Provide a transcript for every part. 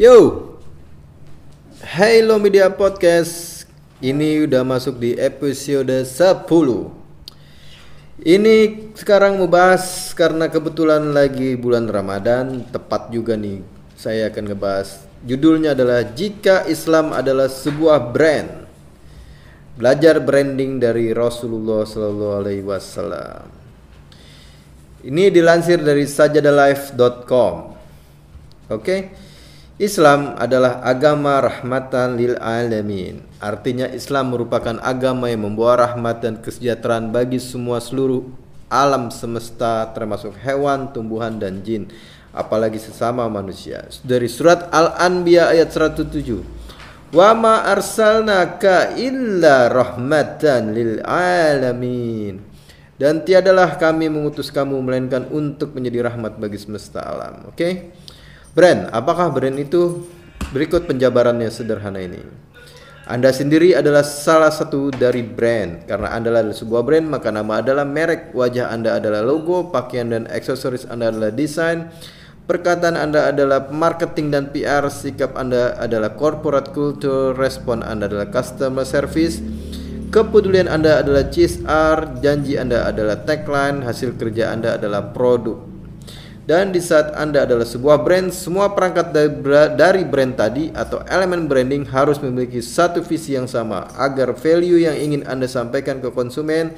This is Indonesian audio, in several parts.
Yo, Hello Media Podcast. Ini udah masuk di episode 10. Ini sekarang mau bahas karena kebetulan lagi bulan Ramadan, tepat juga nih. Saya akan ngebahas judulnya adalah Jika Islam adalah sebuah brand. Belajar branding dari Rasulullah Sallallahu Alaihi Wasallam. Ini dilansir dari sajadalife.com. Oke. Islam adalah agama rahmatan lil alamin. Artinya Islam merupakan agama yang membawa rahmat dan kesejahteraan bagi semua seluruh alam semesta termasuk hewan, tumbuhan dan jin, apalagi sesama manusia. Dari surat Al-Anbiya ayat 107. Wa ma arsalnaka illa rahmatan lil alamin. Dan tiadalah kami mengutus kamu melainkan untuk menjadi rahmat bagi semesta alam. Oke? Okay? Brand, apakah brand itu? Berikut penjabarannya sederhana ini. Anda sendiri adalah salah satu dari brand. Karena Anda adalah sebuah brand, maka nama adalah merek, wajah Anda adalah logo, pakaian dan aksesoris Anda adalah desain, perkataan Anda adalah marketing dan PR, sikap Anda adalah corporate culture, respon Anda adalah customer service, kepedulian Anda adalah CSR, janji Anda adalah tagline, hasil kerja Anda adalah produk. Dan di saat Anda adalah sebuah brand, semua perangkat dari brand tadi atau elemen branding harus memiliki satu visi yang sama agar value yang ingin Anda sampaikan ke konsumen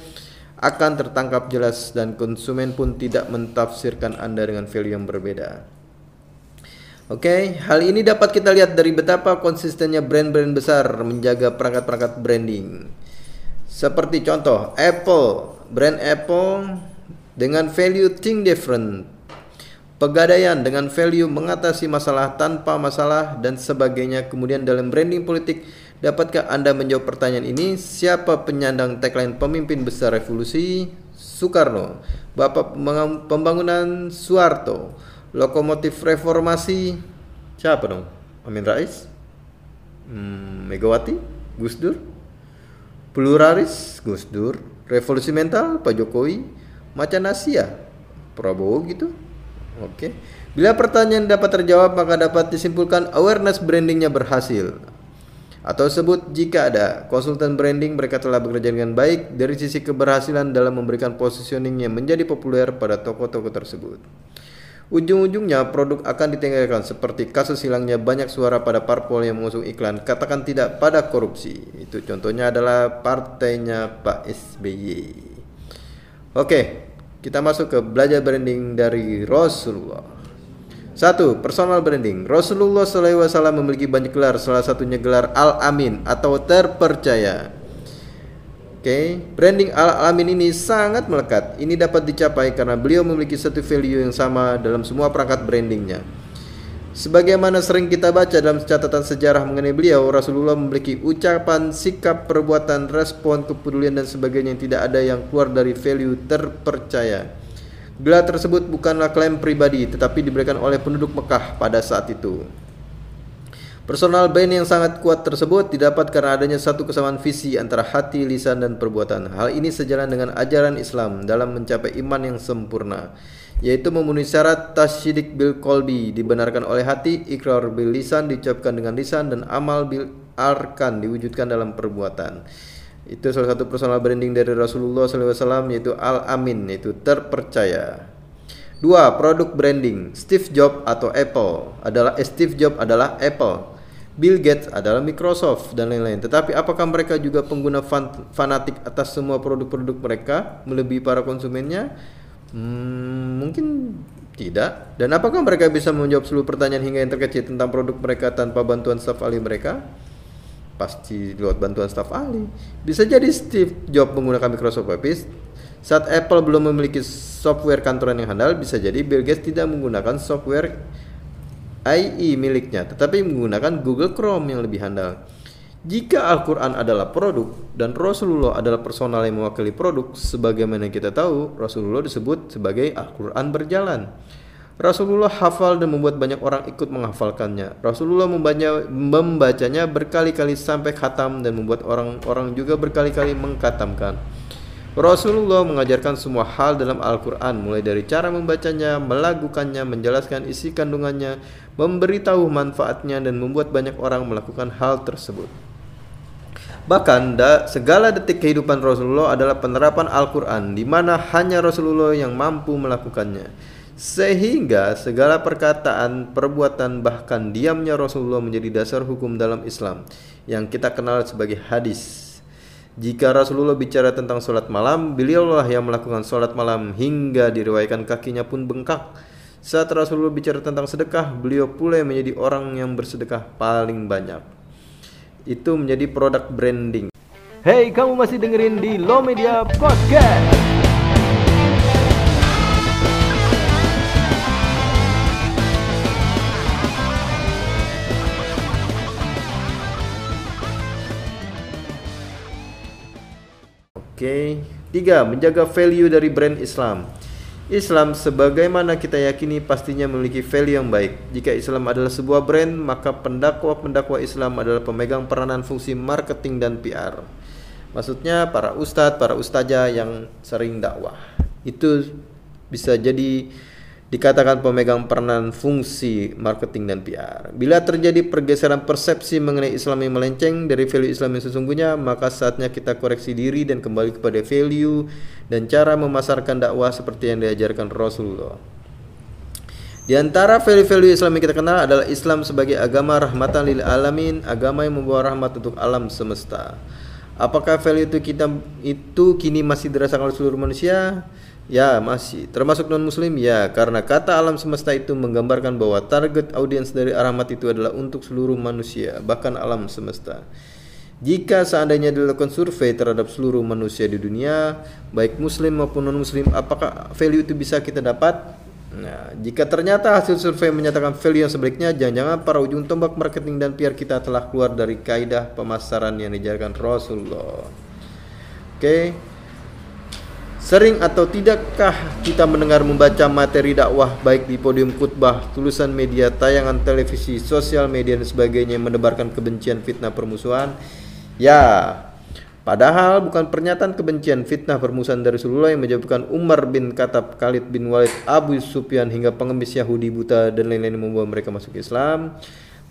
akan tertangkap jelas dan konsumen pun tidak mentafsirkan Anda dengan value yang berbeda. Oke, okay, hal ini dapat kita lihat dari betapa konsistennya brand-brand besar menjaga perangkat-perangkat branding. Seperti contoh Apple, brand Apple dengan value think different pegadaian dengan value mengatasi masalah tanpa masalah dan sebagainya. Kemudian dalam branding politik, dapatkah Anda menjawab pertanyaan ini? Siapa penyandang tagline pemimpin besar revolusi? Soekarno, Bapak Pembangunan Soeharto, lokomotif reformasi siapa dong? Amin Rais? Hmm, Megawati? Gus Dur? Pluralis? Gus Dur? Revolusi mental? Pak Jokowi? Macan Asia? Prabowo gitu? Oke. Bila pertanyaan dapat terjawab maka dapat disimpulkan awareness brandingnya berhasil. Atau sebut jika ada konsultan branding mereka telah bekerja dengan baik dari sisi keberhasilan dalam memberikan positioningnya menjadi populer pada toko-toko tersebut. Ujung-ujungnya produk akan ditinggalkan seperti kasus hilangnya banyak suara pada parpol yang mengusung iklan katakan tidak pada korupsi. Itu contohnya adalah partainya Pak SBY. Oke, kita masuk ke belajar branding dari Rasulullah. Satu, personal branding. Rasulullah SAW memiliki banyak gelar, salah satunya gelar Al-Amin atau terpercaya. Oke, okay. branding Al-Amin ini sangat melekat. Ini dapat dicapai karena beliau memiliki satu value yang sama dalam semua perangkat brandingnya. Sebagaimana sering kita baca dalam catatan sejarah mengenai beliau, Rasulullah memiliki ucapan, sikap, perbuatan, respon, kepedulian dan sebagainya yang tidak ada yang keluar dari value terpercaya. Gelar tersebut bukanlah klaim pribadi tetapi diberikan oleh penduduk Mekah pada saat itu. Personal brand yang sangat kuat tersebut didapat karena adanya satu kesamaan visi antara hati, lisan, dan perbuatan. Hal ini sejalan dengan ajaran Islam dalam mencapai iman yang sempurna yaitu memenuhi syarat tasyidik bil kolbi dibenarkan oleh hati, ikrar bil lisan diucapkan dengan lisan dan amal bil arkan diwujudkan dalam perbuatan. Itu salah satu personal branding dari Rasulullah SAW yaitu al amin yaitu terpercaya. Dua produk branding Steve Jobs atau Apple adalah eh, Steve Jobs adalah Apple. Bill Gates adalah Microsoft dan lain-lain. Tetapi apakah mereka juga pengguna fan fanatik atas semua produk-produk mereka melebihi para konsumennya? Hmm, mungkin tidak. Dan apakah mereka bisa menjawab seluruh pertanyaan hingga yang terkecil tentang produk mereka tanpa bantuan staf ahli mereka? Pasti lewat bantuan staf ahli. Bisa jadi Steve Jobs menggunakan Microsoft Office. Saat Apple belum memiliki software kantoran yang handal, bisa jadi Bill Gates tidak menggunakan software IE miliknya, tetapi menggunakan Google Chrome yang lebih handal. Jika Al-Quran adalah produk dan Rasulullah adalah personal yang mewakili produk, sebagaimana kita tahu, Rasulullah disebut sebagai Al-Quran berjalan. Rasulullah hafal dan membuat banyak orang ikut menghafalkannya. Rasulullah membaca, membacanya berkali-kali sampai khatam dan membuat orang-orang juga berkali-kali mengkatamkan. Rasulullah mengajarkan semua hal dalam Al-Quran, mulai dari cara membacanya, melakukannya, menjelaskan isi kandungannya, memberitahu manfaatnya, dan membuat banyak orang melakukan hal tersebut. Bahkan da, segala detik kehidupan Rasulullah adalah penerapan Al-Quran, di mana hanya Rasulullah yang mampu melakukannya. Sehingga segala perkataan, perbuatan, bahkan diamnya Rasulullah menjadi dasar hukum dalam Islam yang kita kenal sebagai hadis. Jika Rasulullah bicara tentang sholat malam, beliaulah yang melakukan sholat malam hingga diriwayatkan kakinya pun bengkak. Saat Rasulullah bicara tentang sedekah, beliau pula yang menjadi orang yang bersedekah paling banyak. Itu menjadi produk branding. Hey, kamu masih dengerin di Low Media Podcast. Oke. Tiga, menjaga value dari brand Islam. Islam sebagaimana kita yakini pastinya memiliki value yang baik. Jika Islam adalah sebuah brand, maka pendakwa-pendakwa Islam adalah pemegang peranan fungsi marketing dan PR. Maksudnya para ustadz, para ustazah yang sering dakwah. Itu bisa jadi dikatakan pemegang peranan fungsi marketing dan PR. Bila terjadi pergeseran persepsi mengenai Islam yang melenceng dari value Islam yang sesungguhnya, maka saatnya kita koreksi diri dan kembali kepada value dan cara memasarkan dakwah seperti yang diajarkan Rasulullah. Di antara value-value Islam yang kita kenal adalah Islam sebagai agama rahmatan lil alamin, agama yang membawa rahmat untuk alam semesta. Apakah value itu kita itu kini masih dirasakan oleh seluruh manusia? Ya, masih. Termasuk non-muslim? Ya, karena kata alam semesta itu menggambarkan bahwa target audiens dari Arahmat itu adalah untuk seluruh manusia, bahkan alam semesta. Jika seandainya dilakukan survei terhadap seluruh manusia di dunia, baik muslim maupun non-muslim, apakah value itu bisa kita dapat? Nah, jika ternyata hasil survei menyatakan value yang sebaliknya, jangan-jangan para ujung tombak marketing dan PR kita telah keluar dari kaidah pemasaran yang dijalankan Rasulullah. Oke. Okay. Sering atau tidakkah kita mendengar membaca materi dakwah baik di podium khutbah, tulisan media, tayangan televisi, sosial media dan sebagainya yang menebarkan kebencian, fitnah, permusuhan? Ya, padahal bukan pernyataan kebencian, fitnah, permusuhan dari Rasulullah yang menyebabkan Umar bin Khattab, Khalid bin Walid, Abu Sufyan hingga pengemis Yahudi buta dan lain-lain membawa mereka masuk Islam.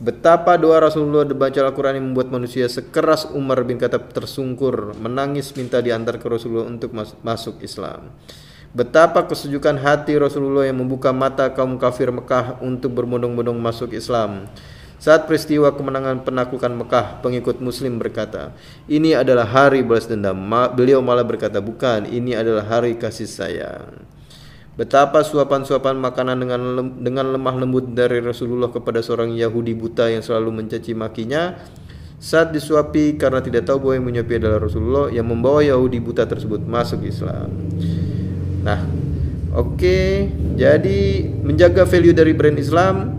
Betapa doa Rasulullah dibaca Al-Quran yang membuat manusia sekeras Umar bin Khattab tersungkur, menangis minta diantar ke Rasulullah untuk masuk Islam. Betapa kesejukan hati Rasulullah yang membuka mata kaum kafir Mekah untuk berbondong-bondong masuk Islam. Saat peristiwa kemenangan penaklukan Mekah, pengikut Muslim berkata, "Ini adalah hari balas dendam." Beliau malah berkata, "Bukan, ini adalah hari kasih sayang." Betapa suapan-suapan makanan dengan lem, dengan lemah lembut dari Rasulullah kepada seorang Yahudi buta yang selalu mencaci makinya saat disuapi karena tidak tahu bahwa yang menyuapi adalah Rasulullah yang membawa Yahudi buta tersebut masuk Islam. Nah, oke, okay, jadi menjaga value dari brand Islam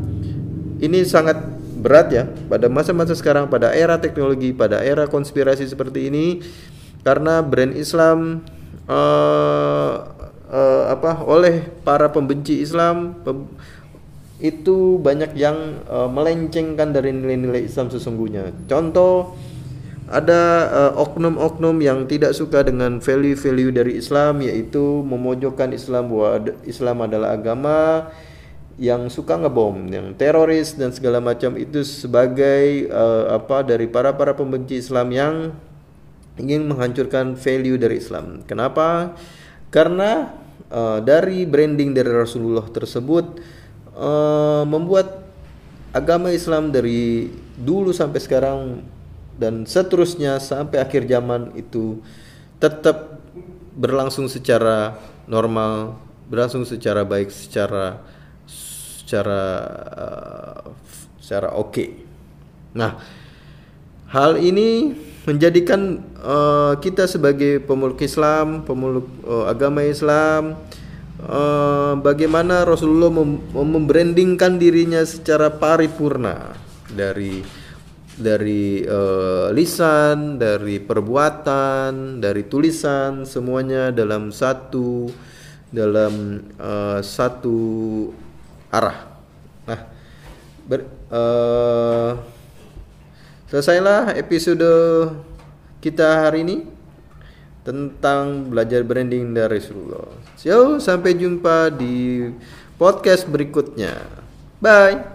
ini sangat berat ya pada masa-masa sekarang pada era teknologi, pada era konspirasi seperti ini karena brand Islam uh, uh, apa oleh para pembenci Islam itu banyak yang uh, melencengkan dari nilai-nilai Islam sesungguhnya. Contoh ada oknum-oknum uh, yang tidak suka dengan value-value dari Islam yaitu memojokkan Islam bahwa Islam adalah agama yang suka ngebom, yang teroris dan segala macam itu sebagai uh, apa dari para para pembenci Islam yang ingin menghancurkan value dari Islam. Kenapa? Karena uh, dari branding dari Rasulullah tersebut uh, membuat agama Islam dari dulu sampai sekarang dan seterusnya sampai akhir zaman itu tetap berlangsung secara normal, berlangsung secara baik, secara secara uh, secara oke. Okay. Nah, hal ini menjadikan uh, kita sebagai pemeluk Islam, pemeluk uh, agama Islam, uh, bagaimana Rasulullah mem membrandingkan dirinya secara paripurna dari dari uh, lisan, dari perbuatan, dari tulisan, semuanya dalam satu dalam uh, satu arah. Nah, ber, uh, Selesailah episode kita hari ini tentang belajar branding dari Rasulullah. So, sampai jumpa di podcast berikutnya. Bye.